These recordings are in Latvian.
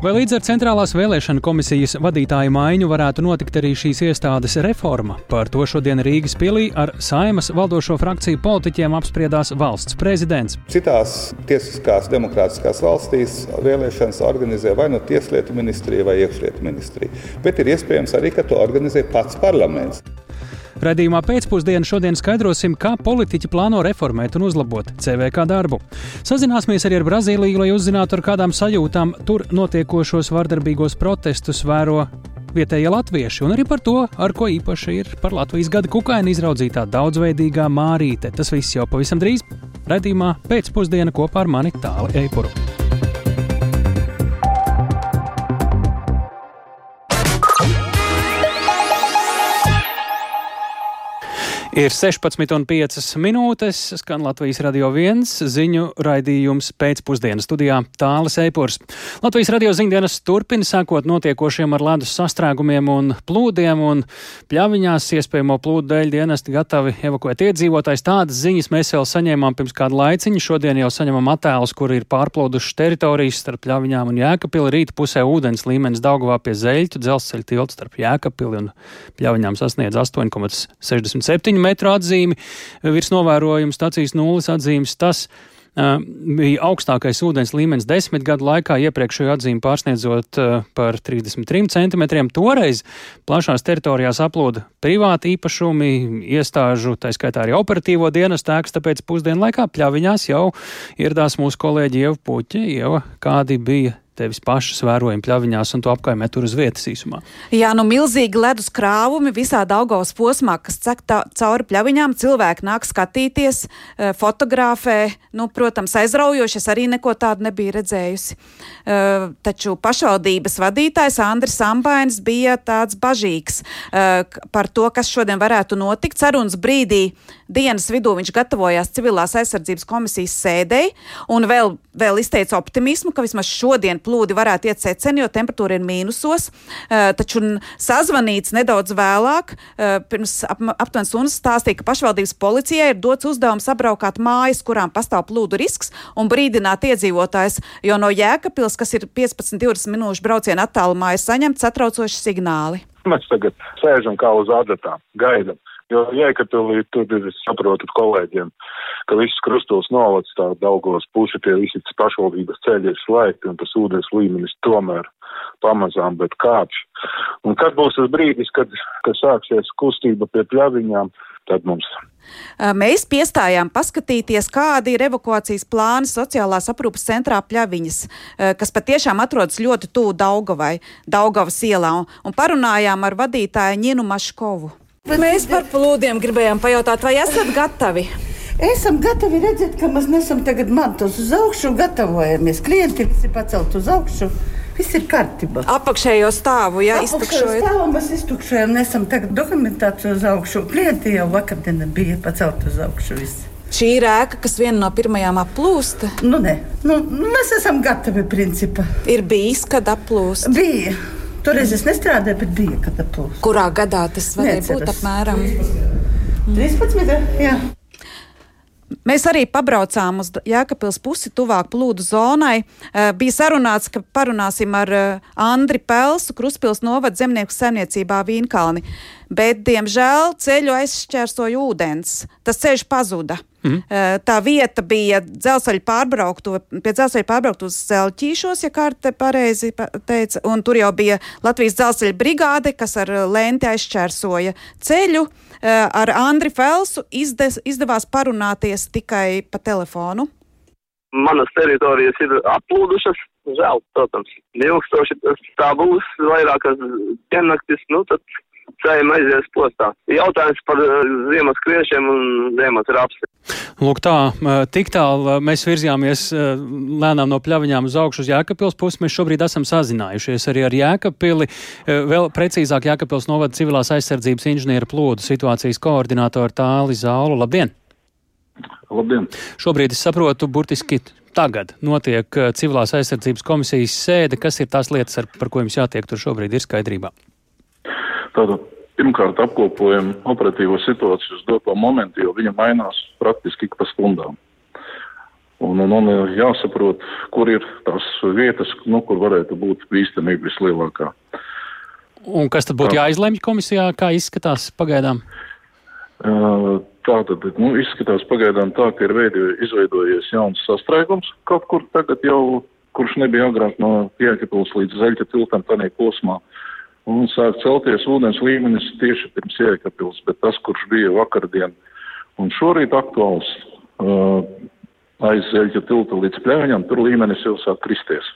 Vai līdz ar Centrālās vēlēšana komisijas vadītāju maiņu varētu notikt arī šīs iestādes reforma? Par to šodien Rīgas pilī ar Saimas valdošo frakciju politiķiem apspriedās valsts prezidents. Citās tiesiskās demokrātiskās valstīs vēlēšanas organizē vai no Tieslietu ministrija vai iekšlietu ministrija, bet ir iespējams arī, ka to organizē pats parlaments. Radījumā pēcpusdienā šodien skaidrosim, kā politiķi plāno reformēt un uzlabot CVK darbu. Sazināsimies arī ar Brazīliju, lai uzzinātu, ar kādām sajūtām tur notiekošos vardarbīgos protestus vēro vietējie latvieši, un arī par to, ar ko īpaši ir par Latvijas gada kukaini izraudzītā daudzveidīgā mārīte. Tas viss jau pavisam drīz. Radījumā pēcpusdienā kopā ar mani tālu eipuru. Ir 16,5 minūtes, skan Latvijas radio viens ziņu raidījums pēcpusdienas studijā Tāles Eipurs. Latvijas radio ziņdienas turpina sākot notiekošiem ar ledus sastrēgumiem un plūdiem, un pļaviņās iespējamo plūdu dēļ dienesti gatavi evakuēt iedzīvotājs. Tādas ziņas mēs vēl saņēmām pirms kāda laiciņa. Šodien jau saņemam attēlus, kur ir pārplūdušas teritorijas starp pļaviņām un Jēkabili. Rīta pusē ūdens līmenis Daugavā pie Zeļķu dzelzceļa tilta starp Jēkabili un pļaviņām sasniedz 8,67 metru atzīmi virs novērojuma stacijas nulles atzīmes. Tas Uh, bija augstākais ūdens līmenis desmit gadu laikā, iepriekšējo atzīmi pārsniedzot uh, par 33 centimetriem. Toreiz plašās teritorijās aplūda privāti īpašumi, iestāžu, tā skaitā arī operatīvo dienas tēks, tāpēc pusdienlaikā pļaviņās jau ieradās mūsu kolēģi Ieva Puķa. Ieva, kādi bija tevis pašas vērojumi pļaviņās un to apkaimē tur uz vietas īsumā? Jā, nu milzīgi ledus krāvumi visā Daugavas posmā, kas cek cauri pļaviņām. Cilvēki nāk skatīties, e, fotografē. Nu, protams, aizraujoši es arī neko tādu nebiju redzējusi. Uh, taču pašvaldības vadītājs Andris Ambainis bija tāds bažīgs uh, par to, kas šodien varētu notikt. Sarunas brīdī dienas vidū viņš gatavojās civilās aizsardzības komisijas sēdēji un vēl, vēl izteica optimismu, ka vismaz šodien plūdi varētu iet seceni, jo temperatūra ir mīnusos. Uh, taču sazvanīts nedaudz vēlāk, uh, pirms ap, aptuveni stundas stāstīja, ka pašvaldības policijai ir dots uzdevums apbraukāt mājas, kurām pastāv plūdu risks un brīdināt iedzīvotājs, jo no Jēkabils, kas ir 15-20 minūšu brauciena attālumā, ir saņemti satraucoši signāli. Mēs tagad sēžam kā uz adatām, gaidam. Jo Jēkabīlī tur ir, es saprotu, kolēģiem, ka viss krustos novads tā daugos pusi tie visi pašvaldības ceļi ir slēgti un tas ūdens līmenis tomēr pamazām, bet kāpš. Un kad būs tas brīdis, kad, kad sāksies kustība pie pļaviņām, tad mums Mēs piestājām paskatīties, kādi ir evakuācijas plāni sociālās aprūpas centrā Pļaviņas, kas patiešām atrodas ļoti tuvu Daugavai, Daugavas ielā, un parunājām ar vadītāju Ņinu Maškovu. Mēs par plūdiem gribējām pajautāt, vai esat gatavi? Esam gatavi redzēt, ka mēs nesam tagad mantos uz augšu, gatavojamies. Klienti visi pacelt uz augšu. Viss ir kārtībā. Apakšējo stāvu, jā, iztukšojam. Stāvu mēs iztukšojam, nesam tagad dokumentāciju uz augšu. Klienti jau vakardienā bija pacelt uz augšu. Visi. Šī ir ēka, kas viena no pirmajām aplūsta. Nu, nē, nu, mēs esam gatavi principā. Ir bijis, kad aplūst? Bija. Toreiz es nestrādāju, bet bija katapults. Kurā gadā tas varēja Neceras. būt apmēram? 13. Jā. Mēs arī pabraucām uz Jēkabils pusi, tuvāk plūdu zonai. Uh, bija sarunāts, ka parunāsim ar uh, Andri Pelsu, Kruspils novada zemnieku saimniecībā Vīnkalni. Bet, diemžēl, ceļu aizšķērsoja ūdens. Tas ceļš pazuda. Mm. Tā vieta bija dzelzceļa pārbrauktuve, pie dzelzceļa pārbrauktuves Zelķīšos, ja kārte pareizi teica, un tur jau bija Latvijas dzelzceļa brigāde, kas ar lenti aizšķērsoja ceļu. Ar Andri Felsu izdes, izdevās parunāties tikai pa telefonu. Manas teritorijas ir aplūdušas, žēl, protams, ilgstoši tas tā būs, vairākas diennaktis, nu tad ceļam aizies postā. Jautājums par uh, ziemas kriešiem un ziemas rapsi. Lūk, tā, uh, tik tālu uh, mēs virzījāmies lēnām no pļaviņām uz augšu uz Jēkabpils pusi. Mēs šobrīd esam sazinājušies arī ar Jēkabpili. Vēl precīzāk Jēkabpils novada civilās aizsardzības inženieru plūdu situācijas koordinātoru Tāli Zālu. Labdien! Labdien! Šobrīd es saprotu, burtiski tagad notiek civilās aizsardzības komisijas sēde. Kas ir tās lietas, ar, par ko jums jātiek tur šobrīd ir skaidrībā? Tātad pirmkārt apkopojam operatīvo situāciju uz doto momentu, jo viņa mainās praktiski ik pa stundām. Un, un, un jāsaprot, kur ir tās vietas, nu, kur varētu būt bīstamība vislielākā. Un kas tad būtu jāizlemj komisijā, kā izskatās pagaidām? Tā tad nu, izskatās pagaidām tā, ka ir veidi, izveidojies jauns sastrēgums kaut kur tagad jau, kurš nebija agrāk no Jēkabils līdz Zeļķa tiltam tādā posmā. Un sāk celties ūdens līmenis tieši pirms Jēkabils, bet tas, kurš bija vakardien un šorīt aktuāls, uh, aiz Zeļķa tilta līdz pļaviņam, tur līmenis jau sāk kristies.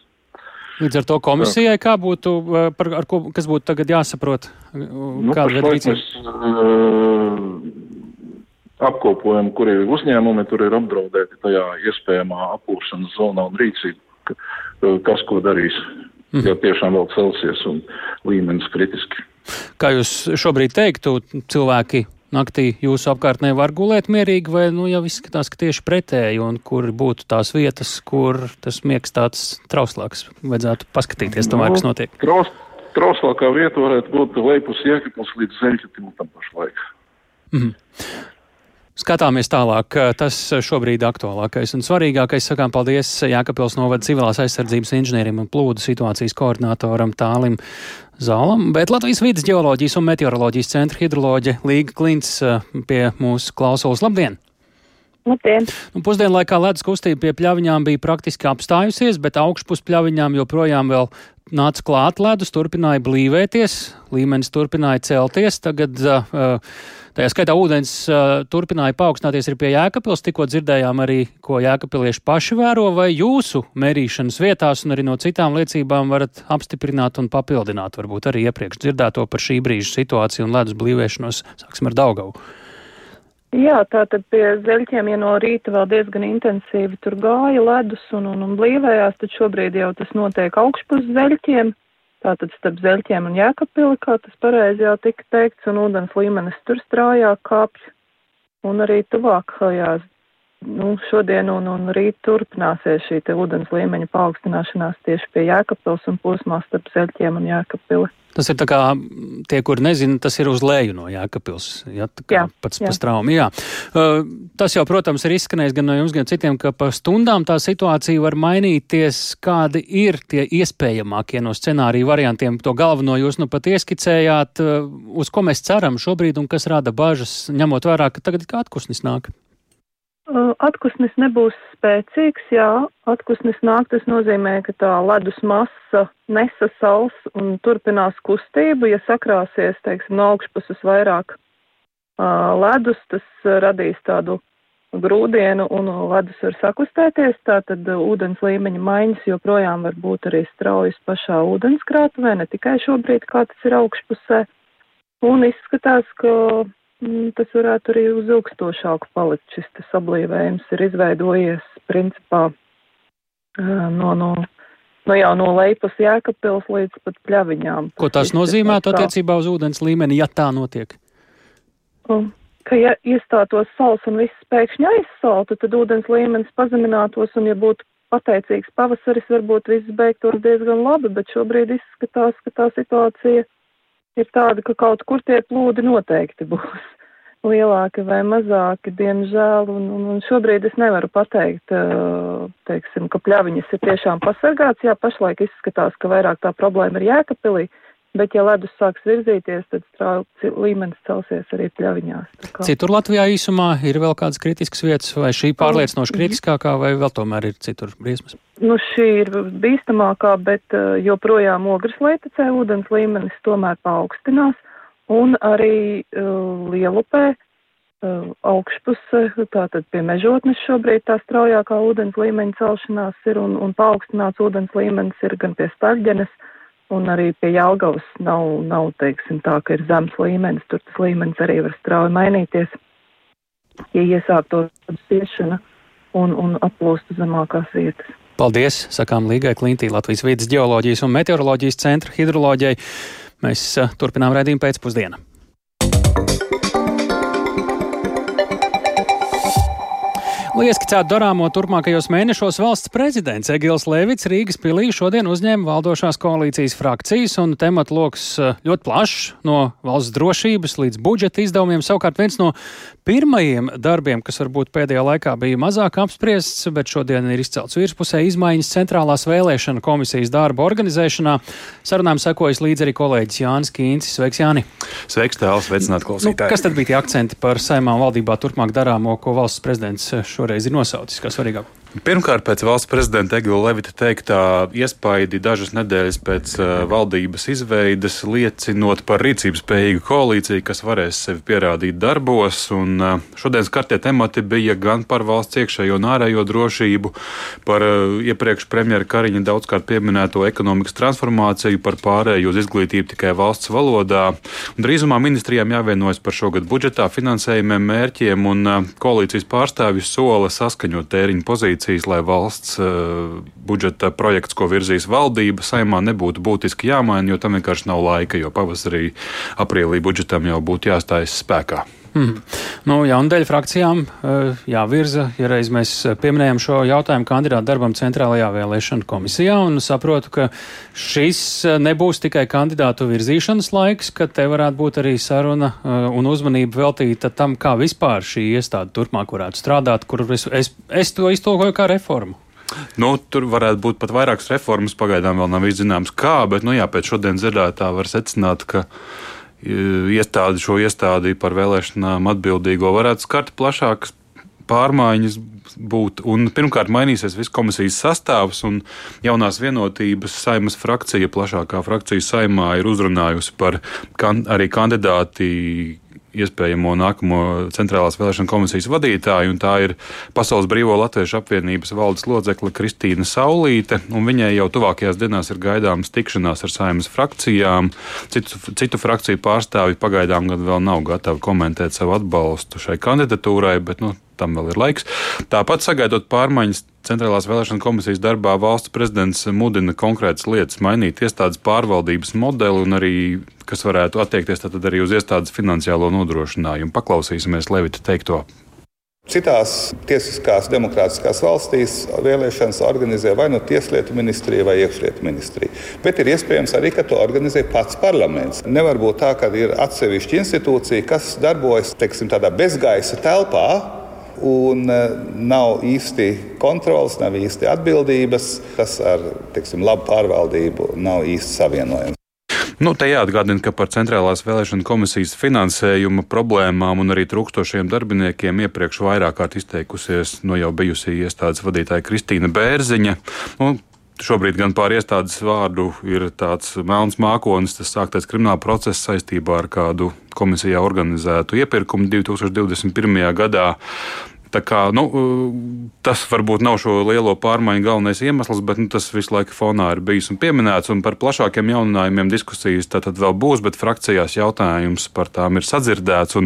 Līdz ar to komisijai, kā būtu, par, ar ko, kas būtu tagad jāsaprot? Nu, Kāda ir rīcība? Apkopojam, kur ir uzņēmumi, tur ir apdraudēti tajā iespējamā apūšanas zonā un rīcība, kas ko darīs, mm ja tiešām vēl celsies un līmenis kritiski. Kā jūs šobrīd teiktu, cilvēki naktī jūsu apkārtnē var gulēt mierīgi, vai nu jau izskatās, ka tieši pretēji, un kur būtu tās vietas, kur tas miegs tāds trauslāks, vajadzētu paskatīties tomēr, kas notiek? Traus, trauslākā vieta varētu būt lejpus Jēkabils līdz Zeļķa tiltam pašlaik. Mm -hmm. Skatāmies tālāk. Tas šobrīd aktuālākais un svarīgākais. Sakām paldies Jākapils novada civilās aizsardzības inženierim un plūdu situācijas koordinatoram Tālim Zālam, bet Latvijas vidas geoloģijas un meteoroloģijas centra hidroloģe Līga Klints eh, pie mūsu klausulas. Labdien! Labdien! Nu, pusdienlaikā ledus kustība pie pļaviņām bija praktiski apstājusies, bet augšpus pļaviņām joprojām vēl nāca klāt ledus, turpināja blīvēties, līmenis turpināja celties. Tagad uh, Tajā skaitā ūdens uh, turpināja paaugstināties arī pie Jēkabils. Tikko dzirdējām arī, ko Jēkabilieši paši vēro, vai jūsu mērīšanas vietās un arī no citām liecībām varat apstiprināt un papildināt, varbūt arī iepriekš dzirdēto par šī brīža situāciju un ledus blīvēšanos. Sāksim ar Daugavu. Jā, tā tad pie zeļķiem, ja no rīta vēl diezgan intensīvi tur gāja ledus un, un, un blīvējās, tad šobrīd jau tas notiek augšpus zeļķiem. Tātad starp Zeļķiem un Jēkabili, kā tas pareizi jau tika teikts, un ūdens līmenis tur strājā kāpj, un arī tuvākajās, nu, šodien un, un rīt turpināsies šī ūdens līmeņa paaugstināšanās tieši pie Jēkabils un posmā starp Zeļķiem un Jēkabili. Tas ir tā kā tie, kur nezina, tas ir uz leju no Jēkabils. Ja, jā, pats jā. pa straumu. Jā. Uh, tas jau, protams, ir izskanējis gan no jums, gan citiem, ka pa stundām tā situācija var mainīties. Kādi ir tie iespējamākie no scenāriju variantiem? To galveno jūs nu pat ieskicējāt, uh, uz ko mēs ceram šobrīd un kas rada bažas, ņemot vērā, ka tagad kā atkusnis nāk. Atkusnis nebūs spēcīgs, jā, atkusnis nāk, tas nozīmē, ka tā ledus masa nesasals un turpinās kustību, ja sakrāsies, teiksim, no augšpuses vairāk uh, ledus, tas radīs tādu grūdienu un ledus var sakustēties, tātad ūdens līmeņa maiņas joprojām var būt arī straujas pašā ūdenskrātuvē, ne tikai šobrīd, kā tas ir augšpusē. Un izskatās, ka tas varētu arī uz ilgstošāku palikt. Šis sablīvējums ir izveidojies principā no, no, no, jau no lejas jēkapils līdz pat pļaviņām. Ko tas nozīmētu attiecībā uz ūdens līmeni, ja tā notiek? Um, ka ja iestātos sals un viss pēkšņi aizsaltu, tad ūdens līmenis pazeminātos un ja būtu pateicīgs pavasaris, varbūt viss beigtos diezgan labi, bet šobrīd izskatās, ka tā situācija ir tāda, ka kaut kur tie plūdi noteikti būs. Lielāki vai mazāki, diemžēl, un, un, un šobrīd es nevaru pateikt, teiksim, ka pļaviņas ir tiešām pasargāts, jā, pašlaik izskatās, ka vairāk tā problēma ir jēkapilī, bet ja ledus sāks virzīties, tad strauji līmenis celsies arī pļaviņās. Citur Latvijā īsumā ir vēl kādas kritiskas vietas, vai šī pārliecinoši kritiskākā, vai vēl tomēr ir citur briesmas? Nu, šī ir bīstamākā, bet uh, joprojām ogres leitecē ūdens līmenis tomēr paaugstinās, un arī uh, lielupē uh, augšpuse, tātad pie mežotnes šobrīd tā straujākā ūdens līmeņa celšanās ir, un, un paaugstināts ūdens līmenis ir gan pie staļģenes, un arī pie Jelgavas nav, nav, teiksim tā, ka ir zems līmenis, tur tas līmenis arī var strauji mainīties, ja iesāktos spiešana un, un aplūstu zemākās vietas. Paldies, sakām Līgai Klintī, Latvijas vidas geoloģijas un meteoroloģijas centra hidroloģijai. Mēs uh, turpinām redzējumu pēcpusdienu. Lai ieskicētu darāmo turpmākajos mēnešos, valsts prezidents Egils Levits Rīgas pilī šodien uzņēma valdošās koalīcijas frakcijas, un tematu lokus eh, ļoti plašs no valsts drošības līdz budžeta izdevumiem. Savukārt viens no pirmajiem darbiem, kas varbūt pēdējā laikā bija mazāk apspriests, bet šodien ir izcelts virspusē izmaiņas centrālās vēlēšana komisijas darba organizēšanā. Sarunām sekojas līdzi arī kolēģis Jānis Kīncis. Sveiks, Jāni! Sveiks, tēls, veicināt klausītāji! Nu, kas tad bija tie akcenti par saimām valdībā turpmāk darāmo, ko valsts prezidents šo šoreiz ir nosaucis kā svarīgāko? Pirmkārt, pēc valsts prezidenta Egila Levita teiktā iespaidi dažas nedēļas pēc uh, valdības izveides liecinot par rīcības spējīgu koalīciju, kas varēs sevi pierādīt darbos. Un, uh, šodienas kartie temati bija gan par valsts iekšējo un ārējo drošību, par uh, iepriekš premjera Kariņa daudzkārt pieminēto ekonomikas transformāciju, par pārēju uz izglītību tikai valsts valodā. Drīzumā ministrijām jāvienojas par šogad budžetā finansējumiem, mērķiem, un koalīcijas pārstāvjus sola saskaņot tēriņu pozīciju pozīcijas, lai valsts uh, budžeta projekts, ko virzīs valdība, saimā nebūtu būtiski jāmaina, jo tam vienkārši nav laika, jo pavasarī, aprīlī budžetam jau būtu jāstājas spēkā. Mm. Nu, Jaunadēļ frakcijām uh, jāvirza, ja reiz mēs pieminējam šo jautājumu kandidātu darbam Centrālajā vēlēšana komisijā, un saprotu, ka šis nebūs tikai kandidātu virzīšanas laiks, ka te varētu būt arī saruna uh, un uzmanība veltīta tam, kā vispār šī iestāde turpmāk varētu strādāt, kur es, es, es to iztolkoju kā reformu. Nu, tur varētu būt pat vairākas reformas, pagaidām vēl nav izzināms, kā, bet nu, jā, pēc šodienas dzirdētā var secināt, ka iestādi, šo iestādi par vēlēšanām atbildīgo varētu skart plašākas pārmaiņas būt. Un, pirmkārt, mainīsies viss komisijas sastāvs, un jaunās vienotības saimas frakcija, plašākā frakcija saimā, ir uzrunājusi par kan, arī kandidāti iespējamo nākamo centrālās vēlēšana komisijas vadītāju, un tā ir Pasaules Brīvo Latviešu apvienības valdes locekle Kristīna Saulīte, un viņai jau tuvākajās dienās ir gaidāmas tikšanās ar saimnes frakcijām. Citu, citu frakciju pārstāvji pagaidām gan vēl nav gatavi komentēt savu atbalstu šai kandidatūrai, bet nu, tam vēl ir laiks. Tāpat sagaidot pārmaiņas Centrālās vēlēšana komisijas darbā, valsts prezidents mudina konkrētas lietas mainīt iestādes pārvaldības modeli un arī, kas varētu attiekties arī uz iestādes finansiālo nodrošinājumu. Paklausīsimies Levita teikto. Citās tiesiskās demokrātiskās valstīs vēlēšanas organizē vai nu Tieslietu ministrija vai iekšlietu ministrija. Bet ir iespējams arī, ka to organizē pats parlaments. Nevar būt tā, ka ir atsevišķa institūcija, kas darbojas teiksim, tādā bezgaisa telpā, un e, nav īsti kontrols, nav īsti atbildības. Tas ar teiksim, labu pārvaldību nav īsti savienojams. Nu, te jāatgādina, ka par Centrālās vēlēšana komisijas finansējuma problēmām un arī trūkstošiem darbiniekiem iepriekš vairāk kārt izteikusies no jau bijusī iestādes vadītāja Kristīna Bērziņa. Nu, Šobrīd gan pār iestādes vārdu ir tāds melns mākonis, tas sāktais krimināla process saistībā ar kādu komisijā organizētu iepirkumu 2021. gadā. Tā kā, nu, tas varbūt nav šo lielo pārmaiņu galvenais iemesls, bet nu, tas visu laiku fonā ir bijis un pieminēts. Un par plašākiem jauninājumiem diskusijas tad vēl būs, bet frakcijās jautājums par tām ir sadzirdēts.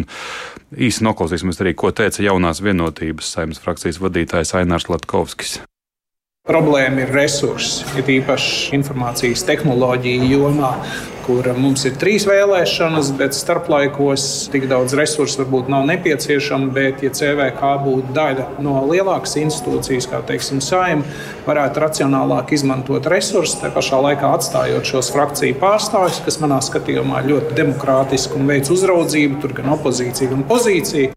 Īsi noklausīsimies arī, ko teica jaunās vienotības saimnes frakcijas vadītājs Ainārs Latkovskis. Problēma ir resursi, ir īpaši informācijas tehnoloģija jomā, kur mums ir trīs vēlēšanas, bet starplaikos tik daudz resursu varbūt nav nepieciešama. Bet, ja CVK būtu daļa no lielākas institūcijas, kā teiksim, saima, varētu racionālāk izmantot resursus, tā pašā laikā atstājot šos frakciju pārstāvjus, kas manā skatījumā ļoti demokrātiski un veids uzraudzību, tur gan opozīcija, gan pozīcija.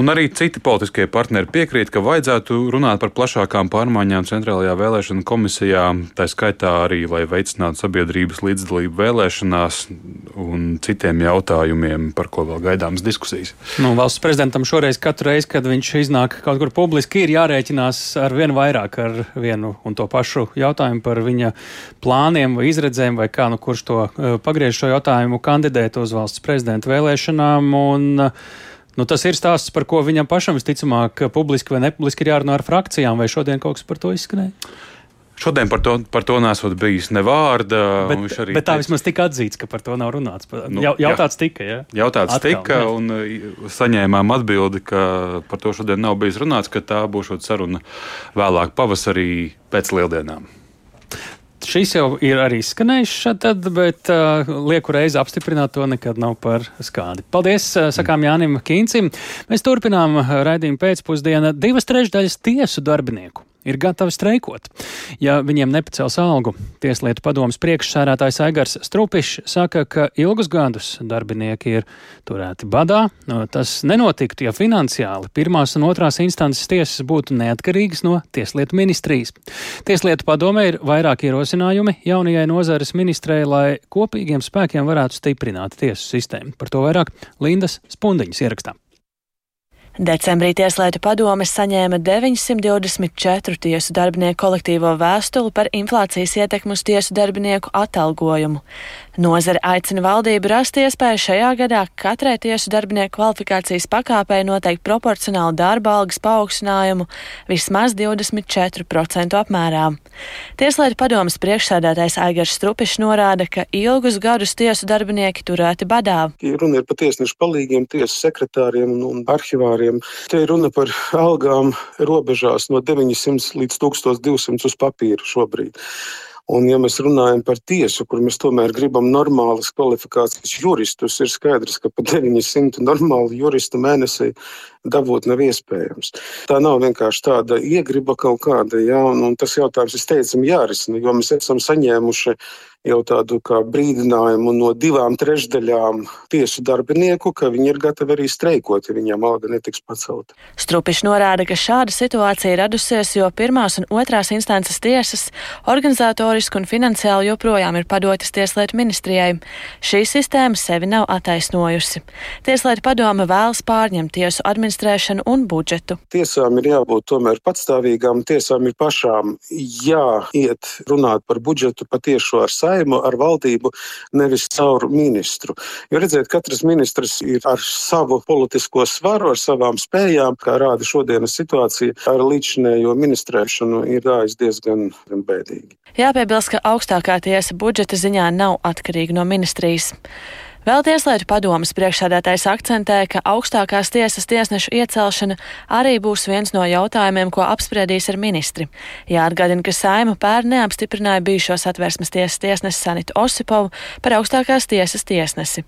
Un arī citi politiskie partneri piekrīt, ka vajadzētu runāt par plašākām pārmaiņām Centrālajā vēlēšana komisijā, tā skaitā arī, lai veicinātu sabiedrības līdzdalību vēlēšanās un citiem jautājumiem, par ko vēl gaidāmas diskusijas. Nu, valsts prezidentam šoreiz katru reizi, kad viņš iznāk kaut kur publiski, ir jārēķinās ar vien vairāk ar vienu un to pašu jautājumu par viņa plāniem vai izredzēm, vai kā nu kurš to uh, pagriež šo jautājumu kandidēt uz valsts prezidenta vēlēšanām. Un, uh, Nu, tas ir stāsts, par ko viņam pašam visticamāk, publiski vai nepubliski ir jārunā ar frakcijām, vai šodien kaut kas par to izskanēja? Šodien par to, par to nesot bijis ne vārda. Bet, bet tā vismaz tika atzīts, ka par to nav runāts. Nu, jautāts tika, ja? Jautāts Atkal, tika, jā. un uh, saņēmām atbildi, ka par to šodien nav bijis runāts, ka tā būs saruna vēlāk pavasarī pēc lieldienām šis jau ir arī skanējis šad, bet uh, lieku reizi apstiprināt to nekad nav par skādi. Paldies, uh, sakām Jānim Kīncim. Mēs turpinām raidījumu pēcpusdienā divas trešdaļas tiesu darbinieku ir gatavi streikot, ja viņiem nepacels algu. Tieslietu padomas priekšsērētājs Aigars Strupišs saka, ka ilgus gadus darbinieki ir turēti badā. Tas nenotiktu, ja finansiāli pirmās un otrās instances tiesas būtu neatkarīgas no Tieslietu ministrijas. Tieslietu padomē ir vairāk ierosinājumi jaunajai nozares ministrei, lai kopīgiem spēkiem varētu stiprināt tiesu sistēmu. Par to vairāk Lindas Spundiņas ierakstā. Decembrī Tieslietu padomes saņēma 924 tiesu darbinieku kolektīvo vēstuli par inflācijas ietekmu uz tiesu darbinieku atalgojumu. Nozare aicina valdību rast iespēju šajā gadā katrai tiesu darbinieku kvalifikācijas pakāpei noteikt proporcionālu darba algas paaugstinājumu vismaz 24% apmērā. Tieslietu padomes priekšsēdētājs Aigars Strupišs norāda, ka ilgus gadus tiesu darbinieki turēti badā. Ja runa ir par tiesnešu palīgiem, tiesu sekretāriem un arhivāriem dolāriem. Te ir runa par algām robežās no 900 līdz 1200 uz papīra šobrīd. Un, ja mēs runājam par tiesu, kur mēs tomēr gribam normālas kvalifikācijas juristus, ir skaidrs, ka pat 900 normālu juristu mēnesī dabūt nav iespējams. Tā nav vienkārši tāda iegriba kaut kāda, ja, un, un tas jautājums, es teicu, jārisina, jo mēs esam saņēmuši jau tādu brīdinājumu no divām trešdaļām tiesu darbinieku, ka viņi ir gatavi arī streikot, ja viņiem alga netiks pacelta. Strupišs norāda, ka šāda situācija radusies, jo pirmās un otrās instances tiesas organizatoriski un finansiāli joprojām ir padotas Tieslietu ministrijai. Šī sistēma sevi nav attaisnojusi. Tieslietu padome vēlas pārņemt tiesu administrēšanu un budžetu. Tiesām ir jābūt tomēr patstāvīgām, tiesām ir pašām jāiet runāt par budžetu patiešo ar saimnieku saimu, ar valdību, nevis caur ministru. Jo redziet, katrs ministrs ir ar savu politisko svaru, ar savām spējām, kā rāda šodienas situācija, ar līdzinējo ministrēšanu ir gājis diezgan bēdīgi. Jāpiebilst, ka augstākā tiesa budžeta ziņā nav atkarīga no ministrijas. Vēl Tieslietu padomas priekšsēdētājs akcentē, ka augstākās tiesas tiesnešu iecelšana arī būs viens no jautājumiem, ko apspriedīs ar ministri. Jāatgādina, ka Saima pērn neapstiprināja bijušos atvērsmes tiesas tiesnesi Sanitu Osipovu par augstākās tiesas tiesnesi.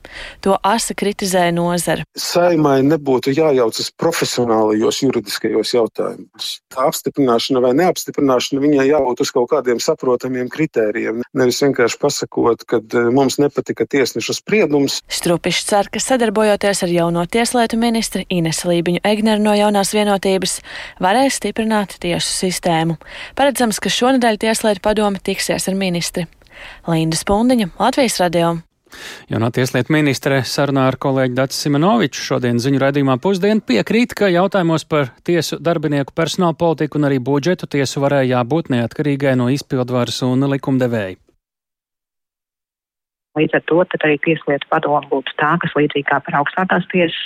To asa kritizēja nozara. Saimai nebūtu jājaucas profesionālajos juridiskajos jautājumos. Tā apstiprināšana vai neapstiprināšana viņai jābūt uz kaut kādiem saprotamiem kritērijiem. Nevis vienkārši pasakot, ka eh, mums nepatika tiesneša spriedums lēmums. Strupišs cer, ka sadarbojoties ar jauno tieslietu ministri Ines Lībiņu Egneru no jaunās vienotības, varēs stiprināt tiesu sistēmu. Paredzams, ka šonadēļ tieslietu padome tiksies ar ministri. Linda Spundiņa, Latvijas radio. Jaunā tieslietu ministre sarunā ar kolēģi Dācis Simonoviču šodien ziņu raidījumā pusdienu piekrīt, ka jautājumos par tiesu darbinieku personāla politiku un arī budžetu tiesu varēja jābūt neatkarīgai no izpildvaras un likumdevēja. Līdz ar to arī Tieslietu padoma būtu tā, kas līdzīgi kā par augstākās tiesas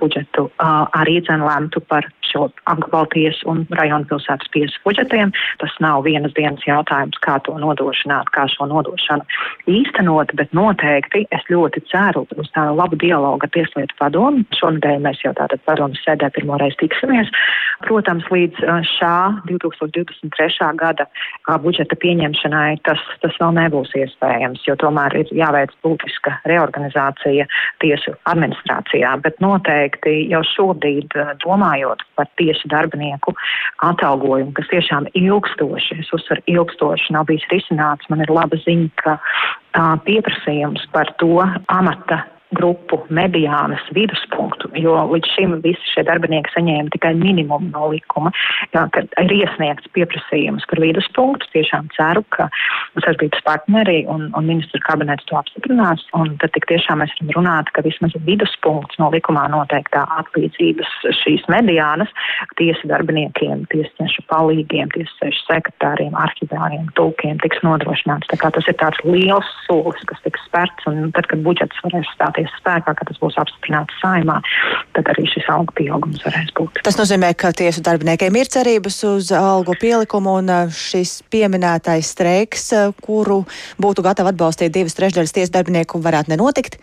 budžetu arī dzen lemtu par šo apgabalu tiesu un rajonu pilsētas tiesu budžetiem. Tas nav vienas dienas jautājums, kā to nodrošināt, kā šo nodošanu īstenot, bet noteikti es ļoti ceru uz tādu labu dialogu ar Tieslietu padomu. Šonadēļ mēs jau tātad padomas sēdē pirmoreiz tiksimies. Protams, līdz šā 2023. gada budžeta pieņemšanai tas, tas vēl nebūs iespējams, jo tomēr ir jāveic būtiska reorganizācija tiesu administrācijā, bet noteikti jau šobrīd eh, domājot par tiesu darbinieku atalgojumu, kas tiešām ilgstoši, es uzsveru ilgstoši, nav bijis risināts, man ir laba ziņa, ka pieprasījums par to amata grupu mediānas viduspunktu, jo līdz šim visi šie darbinieki saņēma tikai minimumu no likuma. Jā, kad ir iesniegts pieprasījums par viduspunktu, tiešām ceru, ka saistības partneri un, un ministra kabinets to apstiprinās, tad tik tiešām mēs varam runāt, ka vismaz viduspunkts no likumā noteiktā atlīdzības šīs mediānas tiesu darbiniekiem, tiesnešu palīgiem, tiesnešu sekretāriem, arhivāriem, tulkiem tiks nodrošināts. Tā kā tas ir tāds liels solis, kas tiks spērts, un tad, kad budžets varēs stāties stāties spēkā, kad tas būs apstiprināts saimā, tad arī šis algu pieaugums varēs būt. Tas nozīmē, ka tiesu darbiniekiem ir cerības uz algu pielikumu un uh, šis pieminētais streiks, uh, kuru būtu gatavi atbalstīt divas trešdaļas tiesu darbinieku, varētu nenotikt.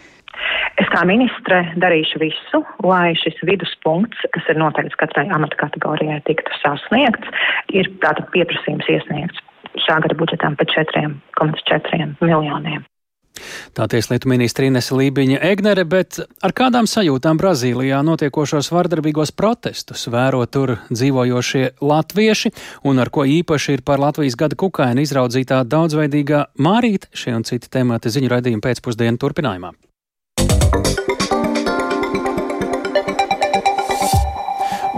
Es kā ministre darīšu visu, lai šis viduspunkts, kas ir noteikts katrai amata kategorijai, tiktu sasniegts. Ir tātad pieprasījums iesniegts šā gada budžetām par 4,4 miljoniem. Tā tieslietu ministra Inese Lībiņa Egnere, bet ar kādām sajūtām Brazīlijā notiekošos vardarbīgos protestus vēro tur dzīvojošie latvieši un ar ko īpaši ir par Latvijas gada kukaini izraudzītā daudzveidīgā mārīte šie un citi temati ziņu raidījuma pēcpusdienu turpinājumā.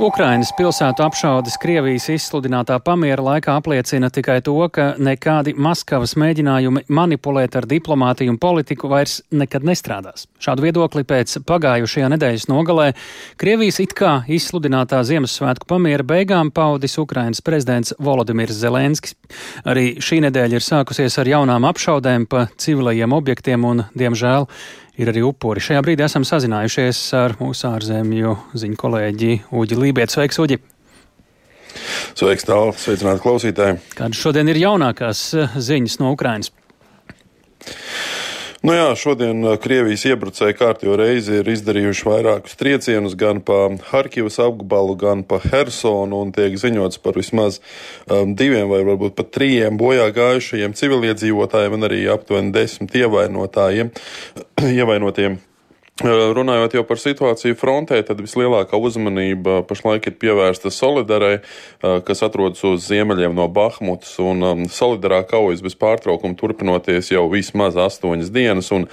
Ukrainas pilsētu apšaudes Krievijas izsludinātā pamiera laikā apliecina tikai to, ka nekādi Maskavas mēģinājumi manipulēt ar diplomātiju un politiku vairs nekad nestrādās. Šādu viedokli pēc pagājušajā nedēļas nogalē Krievijas it kā izsludinātā Ziemassvētku pamiera beigām paudis Ukrainas prezidents Volodimirs Zelenskis. Arī šī nedēļa ir sākusies ar jaunām apšaudēm pa civilajiem objektiem un, diemžēl, ir arī upuri. Šajā brīdī esam sazinājušies ar mūsu ārzemju ziņu kolēģi Uģi Lībietu. Sveiks, Uģi! Sveiks, tālu! Sveicināti klausītāji! Kādas šodien ir jaunākās eh, ziņas no Ukrainas? Nu jā, šodien uh, Krievijas iebrucēji kārtīgi reizi ir izdarījuši vairākus triecienus gan pa Harkivas apgabalu, gan pa Hersonu, un tiek ziņots par vismaz um, diviem vai varbūt pat trījiem bojā gājušajiem civiliedzīvotājiem un arī aptuveni desmit ievainotājiem, ievainotiem. Runājot jau par situāciju frontē, tad vislielākā uzmanība pašlaik ir pievērsta Solidarai, kas atrodas uz ziemeļiem no Bahmutas, un Solidarā kaujas bez pārtraukuma turpinoties jau vismaz astoņas dienas, un,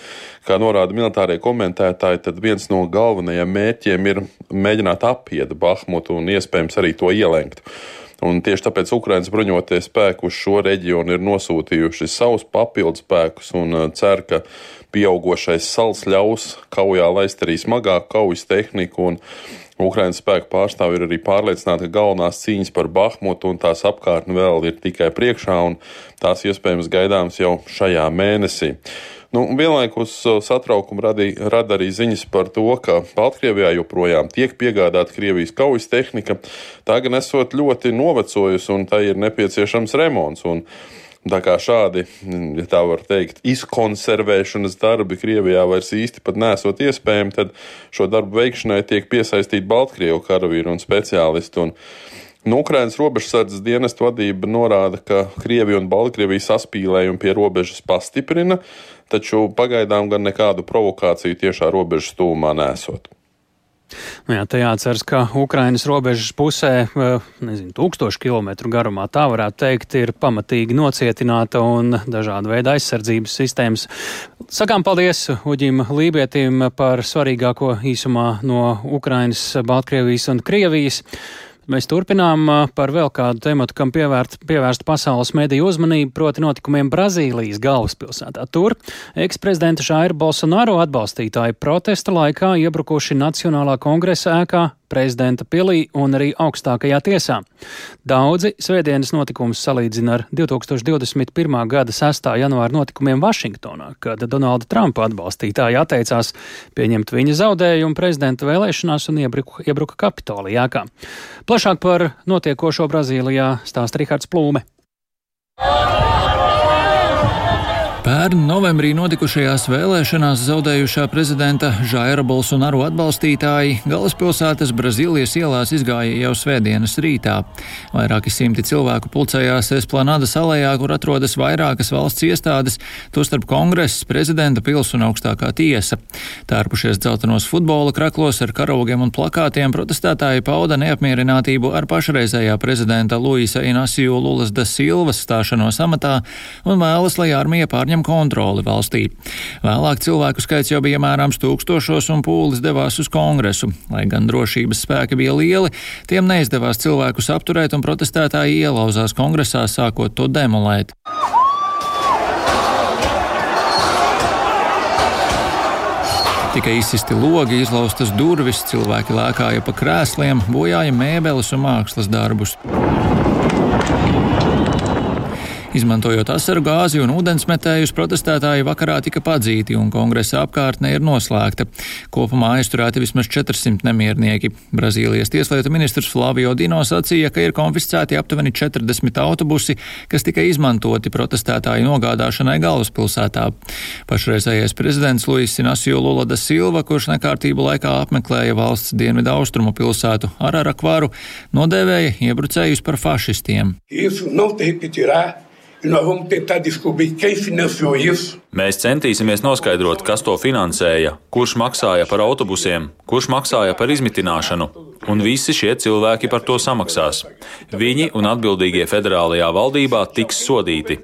kā norāda militārie komentētāji, tad viens no galvenajiem mērķiem ir mēģināt apiet Bahmutu un iespējams arī to ielenkt. Un tieši tāpēc Ukraiņas bruņoties spēki uz šo reģionu ir nosūtījuši savus papildus spēkus un cer, ka pieaugušais sals ļaus kaujā laist arī smagāku kaujas tehniku. Ukraiņas spēku pārstāvji ir arī pārliecināti, ka galvenās cīņas par Bahmutu un tās apkārtni vēl ir tikai priekšā, un tās iespējams gaidāmas jau šajā mēnesī. Nu, vienlaikus satraukumu radīja, rada arī ziņas par to, ka Baltkrievijā joprojām tiek piegādāta Krievijas kaujas tehnika. Tā gan esot ļoti novecojusi un tai ir nepieciešams remonts. Un Tā kā šādi, ja tā var teikt, izkonservēšanas darbi Krievijā vairs īsti pat nesot iespējami, tad šo darbu veikšanai tiek piesaistīti Baltkrievu karavīri un speciālisti. Un Nu, Ukrainas robežsardzes dienestu vadība norāda, ka Krievija un Baltkrievija saspīlējumu pie robežas pastiprina, taču pagaidām gan nekādu provokāciju tiešā robežas tūmā nesot. Nu jā, te jāatceras, ka Ukrainas robežas pusē, eh, nezinu, tūkstošu kilometru garumā, tā varētu teikt, ir pamatīgi nocietināta un dažāda veida aizsardzības sistēmas. Sakām paldies Uģim Lībietim par svarīgāko īsumā no Ukrainas, Baltkrievijas un Krievijas. Mēs turpinām par vēl kādu tematu, kam pievērt, pievērst pasaules mediju uzmanību, proti notikumiem Brazīlijas galvaspilsētā. Tur eksprezidenta Žaira Bolsonaro atbalstītāji protesta laikā iebrukuši Nacionālā kongresa ēkā prezidenta pilī un arī augstākajā tiesā. Daudzi svētdienas notikumus salīdzina ar 2021. gada 6. janvāra notikumiem Vašingtonā, kad Donalda Trumpa atbalstītāji atteicās pieņemt viņa zaudējumu prezidenta vēlēšanās un iebruka, iebruka Kapitolijā. Plašāk par notiekošo Brazīlijā stāsta Rihards Plūme. Pērn novembrī notikušajās vēlēšanās zaudējušā prezidenta Žaira Bolsonaru atbalstītāji galvaspilsētas Brazīlijas ielās izgāja jau svētdienas rītā. Vairāki simti cilvēku pulcējās Esplanādas alejā, kur atrodas vairākas valsts iestādes, tostarp kongress, prezidenta pils un augstākā tiesa. Tērpušies dzeltenos futbola kraklos ar karaugiem un plakātiem, protestētāji pauda neapmierinātību ar pašreizējā prezidenta Luisa Inasiju Lulas da Silvas stāšanos amatā un vēlas, lai armija pārņem kontroli valstī. Vēlāk cilvēku skaits jau bija mērāms tūkstošos un pūlis devās uz kongresu. Lai gan drošības spēki bija lieli, tiem neizdevās cilvēkus apturēt un protestētāji ielauzās kongresā, sākot to demolēt. Tika izsisti logi, izlaustas durvis, cilvēki lēkāja pa krēsliem, bojāja mēbeles un mākslas darbus. Izmantojot asaru gāzi un ūdensmetējus, protestētāji vakarā tika padzīti un kongresa apkārtne ir noslēgta. Kopumā aizturēti vismaz 400 nemiernieki. Brazīlijas tieslietu ministrs Flavio Dino sacīja, ka ir konfiscēti aptuveni 40 autobusi, kas tika izmantoti protestētāju nogādāšanai galvaspilsētā. Pašreizējais prezidents Luis Sinasio Lula da Silva, kurš nekārtību laikā apmeklēja valsts dienvidu austrumu pilsētu Ararakvaru, nodēvēja iebrucējus par fašistiem. Isso não tem que tirar Mēs centīsimies noskaidrot, kas to finansēja, kurš maksāja par autobusiem, kurš maksāja par izmitināšanu, un visi šie cilvēki par to samaksās. Viņi un atbildīgie federālajā valdībā tiks sodīti.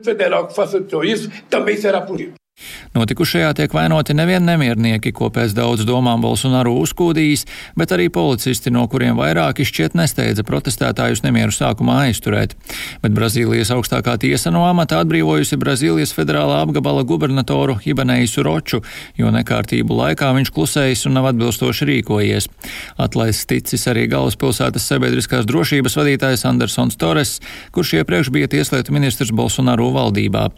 Notikušajā tiek vainoti nevien nemiernieki, ko pēc daudz domām Bolsonaru uzkūdījis, bet arī policisti, no kuriem vairāki šķiet nesteidza protestētājus nemieru sākumā aizturēt. Bet Brazīlijas augstākā tiesa no amata atbrīvojusi Brazīlijas federālā apgabala gubernatoru Ibaneisu Roču, jo nekārtību laikā viņš klusējis un nav atbilstoši rīkojies. Atlaists ticis arī galvaspilsētas sabiedriskās drošības vadītājs Andersons Torres, kurš iepriekš bija tieslietu ministrs Bolsonaru valdībā.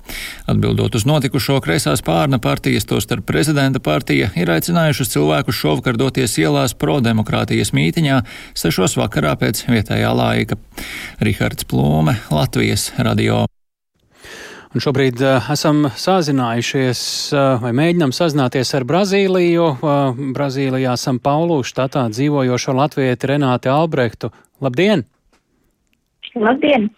Atbildot uz notikušo, kreisās pārna partijas, tostarp prezidenta partija, ir aicinājušas cilvēkus šovakar doties ielās pro-demokrātijas mītiņā sešos vakarā pēc vietējā laika. Rihards Plūme, Latvijas radio. Un šobrīd uh, esam sazinājušies uh, vai mēģinam sazināties ar Brazīliju. Uh, Brazīlijā San Paulu štatā dzīvojošo latvieti Renāti Albrehtu. Labdien! Labdien!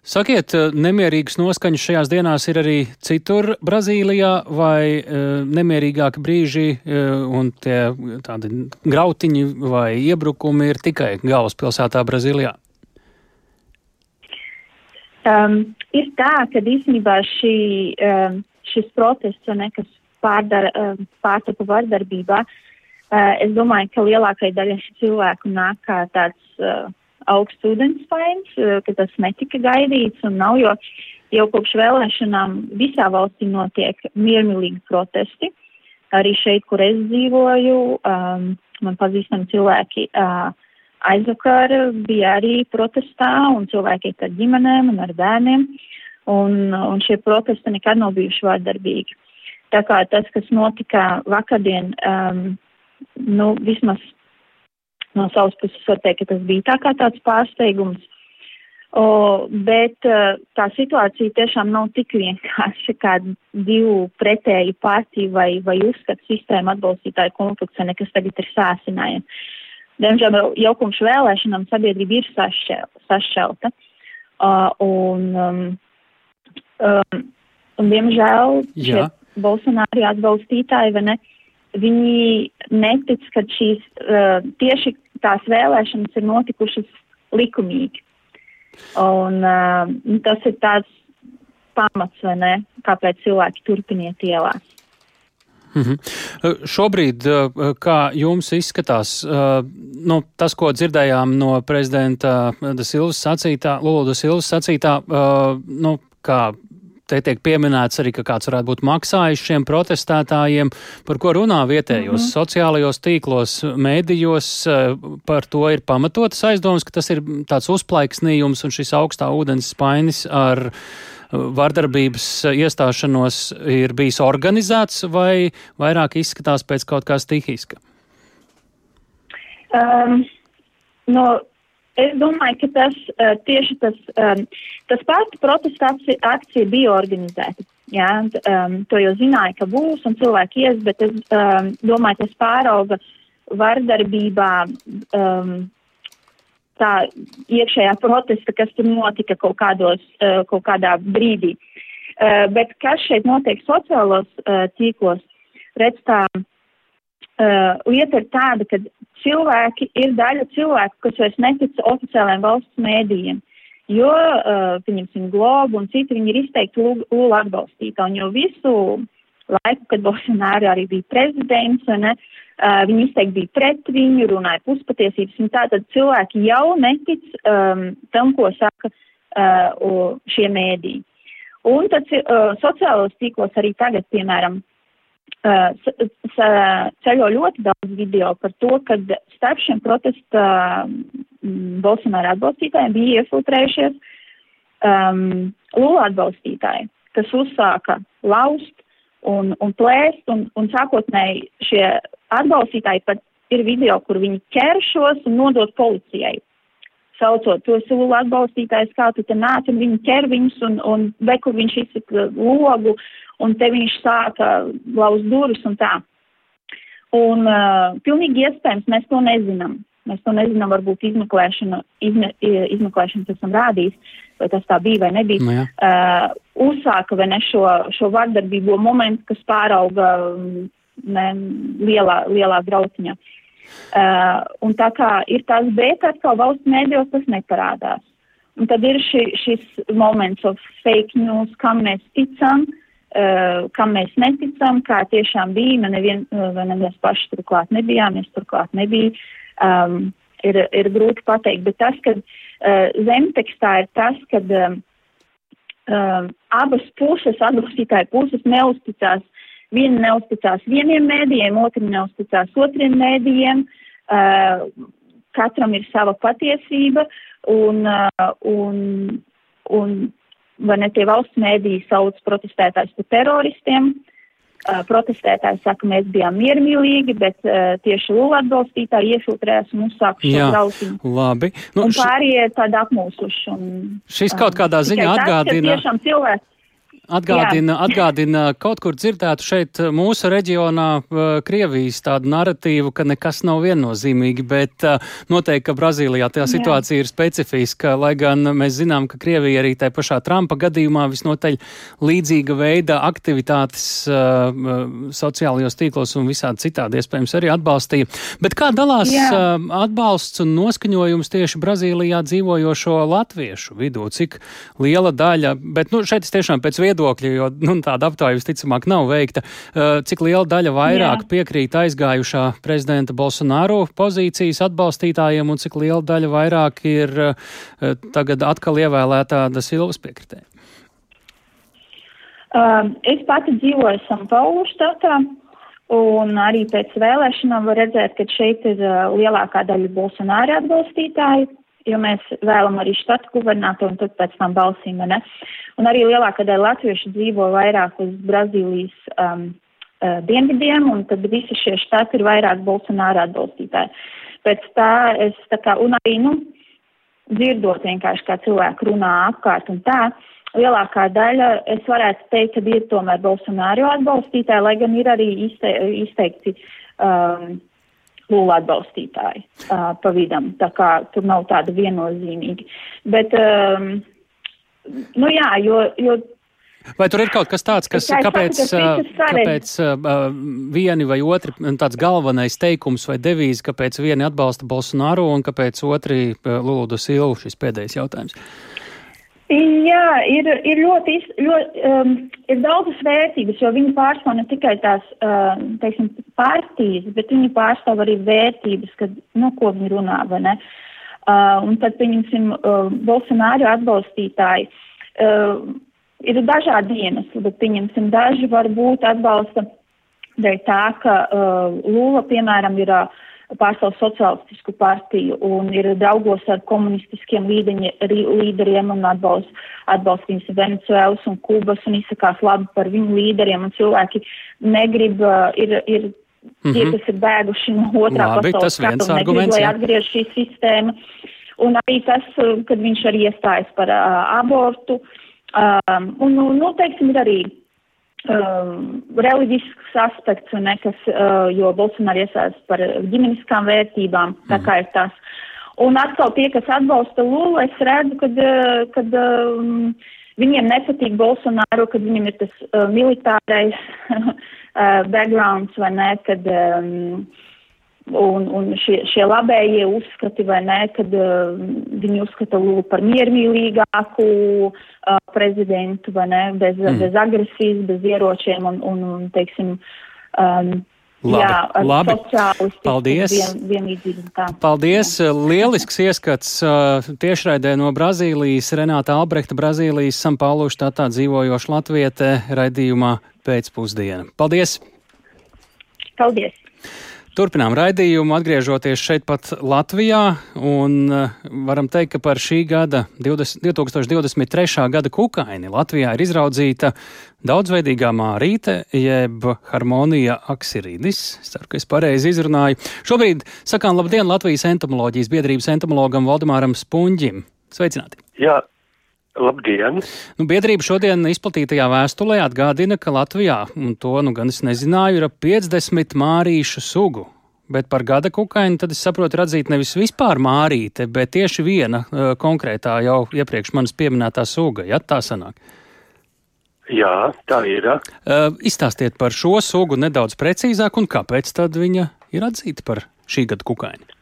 Sakiet, nemierīgas noskaņas šajās dienās ir arī citur Brazīlijā, vai uh, nemierīgāki brīži uh, un tie tādi grautiņi vai iebrukumi ir tikai galvaspilsētā Brazīlijā? Um, ir tā, ka īstenībā šī, um, šis protests, ne, kas pārdara, um, pārtapa vardarbībā, uh, es domāju, ka lielākai daļai cilvēku nāk kā tāds uh, augsts ūdenspains, uh, ka tas netika gaidīts un nav, jo jau kopš vēlēšanām visā valstī notiek miermīlīgi protesti. Arī šeit, kur es dzīvoju, um, man pazīstami cilvēki uh, aizvakar bija arī protestā un cilvēki ar ģimenēm un ar bērniem, un, un šie protesti nekad nav bijuši vārdarbīgi. Tā kā tas, kas notika vakardien, um, nu, vismaz no savas puses var teikt, ka tas bija tā kā tāds pārsteigums. O, bet uh, tā situācija tiešām nav tik vienkārša kā divu pretēju partiju vai, vai uzskatu sistēmu atbalstītāju konflikts, nekas tagad ir sāsinājums. Diemžēl jau pirms vēlēšanām sabiedrība ir sašķel, sašķelta. Uh, un, um, um, un, diemžēl, Bolsonaro atbalstītāji, ne, viņi netic, ka šīs uh, tieši tās vēlēšanas ir notikušas likumīgi. Un uh, tas ir tāds pamats, vai ne, kāpēc cilvēki turpiniet ielās. Mm -hmm. Šobrīd, kā jums izskatās, nu, tas, ko dzirdējām no prezidenta Silvas sacītā, Lūda Silvas sacītā, nu, kā te tiek pieminēts arī, ka kāds varētu būt maksājis šiem protestētājiem, par ko runā vietējos mm -hmm. sociālajos tīklos, mēdījos, par to ir pamatotas aizdomas, ka tas ir tāds uzplaiksnījums un šis augstā ūdens spainis ar vardarbības iestāšanos ir bijis organizēts vai vairāk izskatās pēc kaut kā stihiska? Um, no, es domāju, ka tas tieši tas, um, tas pats protesta akcija bija organizēta. Jā, um, to jau zināja, ka būs un cilvēki ies, bet es um, domāju, tas pārauga vardarbībā um, tā iekšējā protesta, kas tur notika kaut, kādos, uh, kaut kādā brīdī. Uh, bet kas šeit notiek sociālos uh, tīklos, redz tā lieta ir tāda, ka cilvēki ir daļa cilvēku, kas vairs netic oficiālajiem valsts mēdījiem. Jo, uh, pieņemsim, Globu un citi, viņi ir izteikti lūlu atbalstītāji. Un jau visu laiku, kad Bolsonaro arī bija prezidents, ne, uh, Uh, viņi izteikti bija pret viņu, runāja puspatiesības, un tātad cilvēki jau netic um, tam, ko saka uh, šie mēdī. Un tad uh, sociālos tīklos arī tagad, piemēram, uh, ceļo ļoti daudz video par to, ka starp šiem protesta Bolsonaro atbalstītājiem bija iefiltrējušies um, Lula atbalstītāji, kas uzsāka laust un, un plēst, un, un sākotnēji šie atbalstītāji pat ir video, kur viņi ķeršos un nodot policijai. Saucot to savu atbalstītājs, kā tu te nāc, un viņi ķer viņus, un, un bekur viņš izsaka logu, un te viņš sāka lauz durvis un tā. Un uh, pilnīgi iespējams mēs to nezinām. Mēs to nezinām, varbūt izmeklēšana, izme, izmeklēšana pēc tam rādīs, vai tas tā bija vai nebija. Nu, jā. uh, uzsāka vai ne šo, šo vardarbīgo momentu, kas pārauga ne, lielā, lielā grauciņā. Uh, un tā kā ir tās bet, atkal valsts mēdījos tas neparādās. Un tad ir ši, šis moments of fake news, kam mēs ticam, uh, kam mēs neticam, kā tiešām bija, man nevien, vai ne mēs paši turklāt nebijām, mēs turklāt nebija. Um, ir, ir grūti pateikt, bet tas, ka uh, zemtekstā ir tas, ka um, uh, abas puses, atbalstītāja puses neusticās, viena neusticās vieniem mēdījiem, otra neusticās otriem mēdījiem, uh, katram ir sava patiesība, un, uh, un, un vai ne tie valsts mēdīji sauc protestētājs par teroristiem, Uh, protestētāji saka, mēs bijām miermīlīgi, bet uh, tieši Lula atbalstītāji iefiltrējās un uzsāka šo trauciņu. Labi. Nu, un pārējie tādi apmūsuši. Un, šis kaut kādā ziņā atgādina. Tas, tiešām cilvēks Atgādina, Jā. atgādina kaut kur dzirdētu šeit mūsu reģionā Krievijas tādu narratīvu, ka nekas nav viennozīmīgi, bet noteikti, ka Brazīlijā tā situācija Jā. ir specifiska, lai gan mēs zinām, ka Krievija arī tajā pašā Trumpa gadījumā visnotaļ līdzīga veida aktivitātes sociālajos tīklos un visādi citādi iespējams arī atbalstīja. Bet kā dalās uh, atbalsts un noskaņojums tieši Brazīlijā dzīvojošo latviešu vidū? Cik liela daļa, bet nu, šeit es tiešām pēc viedokļa viedokļi, jo nu, tāda aptāja visticamāk nav veikta. Uh, cik liela daļa vairāk Jā. piekrīt aizgājušā prezidenta Bolsonaro pozīcijas atbalstītājiem un cik liela daļa vairāk ir uh, tagad atkal ievēlētā da Silvas piekritē? Um, es pati dzīvoju Sanpaulu štatā. Un arī pēc vēlēšanām var redzēt, ka šeit ir uh, lielākā daļa Bolsonaro atbalstītāju jo mēs vēlam arī štatu gubernatoru un tad pēc tam balsīm, ne? Un arī lielākā daļa latviešu dzīvo vairāk uz Brazīlijas um, uh, dienvidiem, un tad visi šie štati ir vairāk Bolsonaro atbalstītāji. Pēc tā es tā kā, un arī, nu, dzirdot vienkārši, kā cilvēki runā apkārt un tā, lielākā daļa, es varētu teikt, ka ir tomēr Bolsonaro atbalstītāji, lai gan ir arī izte, izteikti um, lūla atbalstītāji uh, pa vidam. Tā kā tur nav tāda viennozīmīga. Bet, um, nu jā, jo. jo Vai tur ir kaut kas tāds, kas, kāpēc, saku, kāpēc uh, vieni vai otri tāds galvenais teikums vai devīze, kāpēc vieni atbalsta Bolsonaro un kāpēc otri uh, Lūdu Silvu šis pēdējais jautājums? Uh, Jā, ir, ir ļoti, ļoti um, ir daudzas vērtības, jo viņi pārstāv ne tikai tās, uh, teiksim, partijas, bet viņi pārstāv arī vērtības, kad, nu, ko viņi runā? Uh, un tad, pieņemsim, uh, Bolsonaro atbalstītāji. Uh, ir dažādi iemesli, bet, pieņemsim, daži varbūt atbalsta dēļ tā, ka uh, Lula, piemēram, ir uh, pārstāv sociālistisku partiju un ir draugos ar komunistiskiem līdeņi, līderiem un atbalst, atbalst viņus Venecuēlas un Kubas un izsakās labi par viņu līderiem un cilvēki negrib, ir, ir mm -hmm. tie, kas ir bēguši no otrā labi, pasaules kara, negrib, lai atgriež šī sistēma. Un arī tas, kad viņš arī iestājas par uh, abortu. Um, un, nu, nu, teiksim, ir arī um, reliģisks aspekts, ne, kas, uh, jo Bolsonaro iesaist par ģimeniskām vērtībām, tā mm. kā ir tas. Un atkal tie, kas atbalsta Lulu, es redzu, kad, uh, kad um, viņiem nepatīk Bolsonaro, kad viņam ir tas uh, militārais uh, backgrounds, vai ne, kad um, Un, un šie, šie labējie uzskati, vai ne, kad uh, viņi uzskata Lulu par miermīlīgāku uh, prezidentu, vai ne, bez, mm. bez agresijas, bez ieročiem un, un, un teiksim, um, Labi, jā, labi. Paldies. Vien, Paldies. Jā. Lielisks ieskats tiešraidē no Brazīlijas. Renāta Albrekta, Brazīlijas Sanpaulu štatā dzīvojoša latviete raidījumā pēcpusdiena. Paldies! Paldies! Turpinām raidījumu, atgriežoties šeit pat Latvijā, un uh, varam teikt, ka par šī gada 20, 2023. gada kukaini Latvijā ir izraudzīta daudzveidīgā mārīte, jeb harmonija aksirīdis. Ceru, ka es pareizi izrunāju. Šobrīd sakām labdien Latvijas entomoloģijas biedrības entomologam Valdemāram Spunģim. Sveicināti! Jā, Labdien! Nu, biedrība šodien izplatītajā vēstulē atgādina, ka Latvijā, un to nu gan es nezināju, ir ap 50 mārīšu sugu. bet par gada kukaiņu tad es saprotu redzīt nevis vispār mārīte, bet tieši viena uh, konkrētā jau iepriekš manis pieminētā suga, ja tā sanāk. Jā, tā ir. Uh, izstāstiet par šo sugu nedaudz precīzāk un kāpēc tad viņa ir atzīta par šī gada kukaiņu.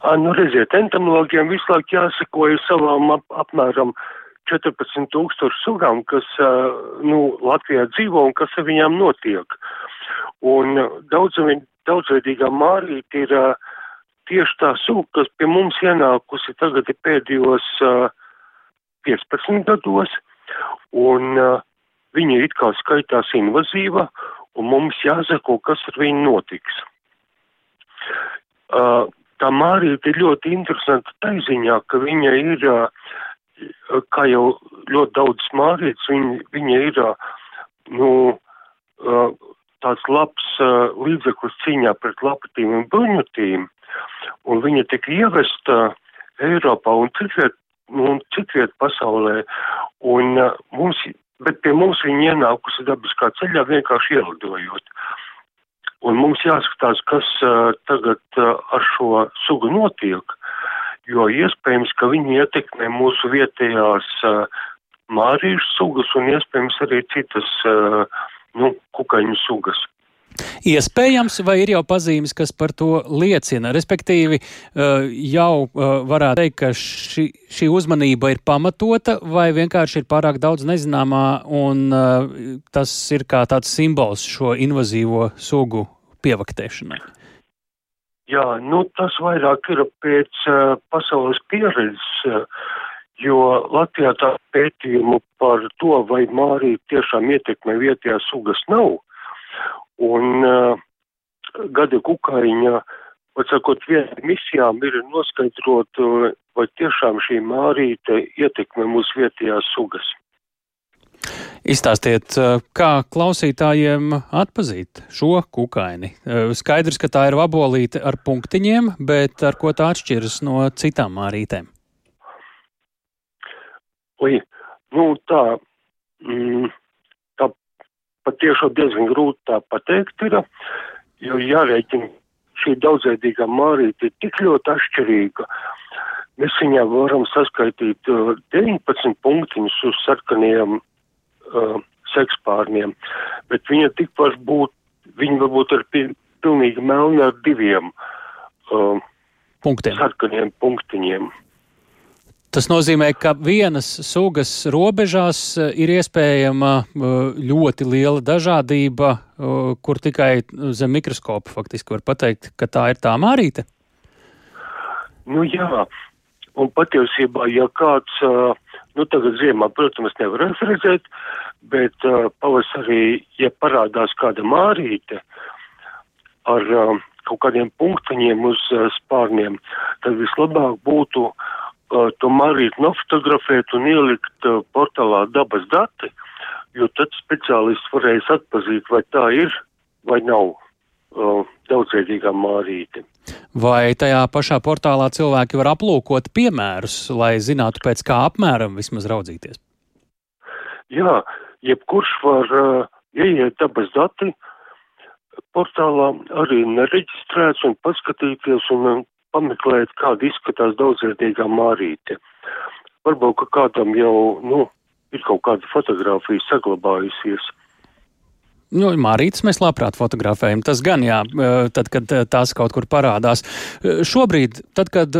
Nu, redziet, entomologiem visu laiku jāsakoja savām ap, apmēram 14,000 sugām, kas nu, Latvijā dzīvo un kas ar viņām notiek. Un daudz, daudzveidīgā mārīte ir tieši tā suga, kas pie mums ienākusi tagad pēdējos uh, 15 gados, un viņa it kā skaitās invazīva, un mums jāsako, kas ar viņu notiks. Uh, tā mārīte ir ļoti interesanta taiziņā, ka viņa ir, kā jau ļoti daudz mārītes, viņa, viņa ir, nu, tāds labs līdzeklis cīņā pret lapatīm un bruņutīm, un viņa tika ievesta Eiropā un citviet, nu, citviet pasaulē, un mums, bet pie mums viņa ienākusi dabiskā ceļā vienkārši ielidojot. Un mums jāskatās, kas uh, tagad uh, ar šo sugu notiek, jo iespējams, ka viņi ietekmē mūsu vietējās uh, mārīšu sugas un iespējams arī citas nu, kukaiņu sugas. Iespējams, vai ir jau pazīmes, kas par to liecina? Respektīvi, jau varētu teikt, ka ši, šī uzmanība ir pamatota, vai vienkārši ir pārāk daudz nezināmā, un tas ir kā tāds simbols šo invazīvo sugu pievaktēšanai? Jā, nu tas vairāk ir pēc uh, pasaules pieredzes, uh, jo Latvijā tā pētījumu par to, vai mārī tiešām ietekmē vietējās sugas nav. Un uh, gada kukaiņa, atsakot, viena misijām ir noskaidrot, uh, vai tiešām šī mārīte ietekmē mūsu vietējās sugas. Izstāstiet, kā klausītājiem atpazīt šo kukaini. Skaidrs, ka tā ir vabolīte ar punktiņiem, bet ar ko tā atšķiras no citām mārītēm? Oi, nu tā, mm, tā patiešām diezgan grūti tā pateikt ir, jo jārēķina šī daudzveidīgā mārīte ir tik ļoti atšķirīga. Mēs viņā varam saskaitīt 19 punktiņus uz sarkaniem uh, sekspārniem, bet viņa tikpat būtu, viņa varbūt ir pi, pilnīgi melna ar diviem uh, punktiem. sarkaniem punktiņiem. Tas nozīmē, ka vienas sugas robežās ir iespējama ļoti liela dažādība, kur tikai zem mikroskopa faktiski var pateikt, ka tā ir tā mārīte. Nu jā, un patiesībā, ja kāds, nu tagad ziemā, protams, nevarēs redzēt, bet pavasarī, ja parādās kāda mārīte ar kaut kādiem punktiņiem uz spārniem, tad vislabāk būtu uh, to marīt nofotografēt un ielikt uh, portālā dabas dati, jo tad speciālists varēs atpazīt, vai tā ir vai nav uh, daudzveidīgā mārīte. Vai tajā pašā portālā cilvēki var aplūkot piemērus, lai zinātu, pēc kā apmēram vismaz raudzīties? Jā, jebkurš var uh, ieiet dabas dati portālā arī nereģistrēts un paskatīties un pameklēt, kāda izskatās daudzveidīgā mārīte. Varbūt, ka kādam jau, nu, ir kaut kāda fotografija saglabājusies. Nu, Mārītas mēs labprāt fotografējam. Tas gan, jā, tad, kad tās kaut kur parādās. Šobrīd, tad, kad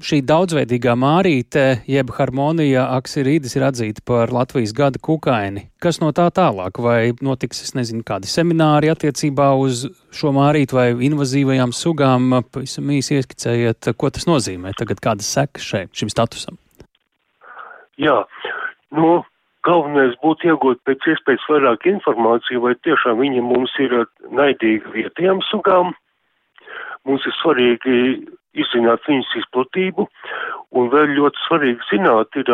šī daudzveidīgā mārīte, jeb harmonija aksirīdis ir atzīta par Latvijas gada kukaini, kas no tā tālāk? Vai notiks, es nezinu, kādi semināri attiecībā uz šo mārītu vai invazīvajām sugām? Pavisam īsi ieskicējiet, ko tas nozīmē tagad, kādas sekas šim statusam? Jā, nu, galvenais būtu iegūt pēc iespējas vairāk informāciju, vai tiešām viņi mums ir naidīgi vietējām sugām. Mums ir svarīgi izzināt viņas izplatību, un vēl ļoti svarīgi zināt ir,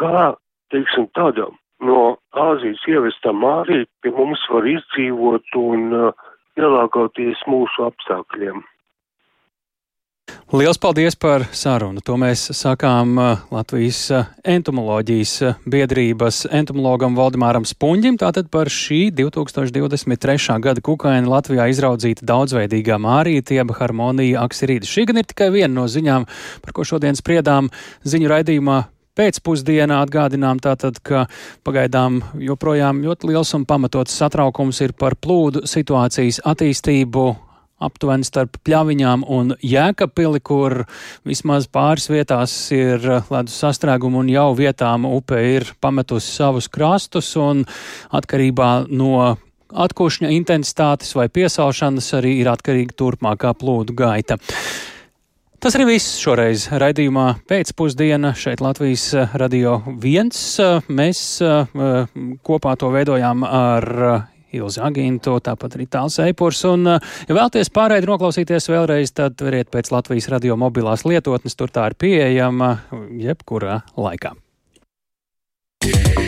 kā, teiksim, tāda no Āzijas ievestā mārī pie mums var izdzīvot un uh, pielāgoties mūsu apstākļiem. Liels paldies par sarunu. To mēs sakām uh, Latvijas uh, entomoloģijas uh, biedrības entomologam Valdemāram Spunģim. Tātad par šī 2023. gada kukaina Latvijā izraudzīta daudzveidīgā mārīta, jeb harmonija aksirīda. Šī gan ir tikai viena no ziņām, par ko šodien spriedām ziņu raidījumā pēcpusdienā atgādinām tātad, ka pagaidām joprojām ļoti liels un pamatots satraukums ir par plūdu situācijas attīstību aptuveni starp pļaviņām un jēkapili, kur vismaz pāris vietās ir ledus sastrēgumi un jau vietām upe ir pametusi savus krastus un atkarībā no atkošņa intensitātes vai piesaušanas arī ir atkarīga turpmākā plūdu gaita. Tas arī viss šoreiz raidījumā pēcpusdiena šeit Latvijas radio viens. Mēs kopā to veidojām ar Ilzi Agintu, tāpat arī tāls eipurs. Un, eh, ja vēlties pārēdi noklausīties vēlreiz, tad variet pēc Latvijas radio mobilās lietotnes, tur tā ir pieejama jebkurā laikā. Yeah.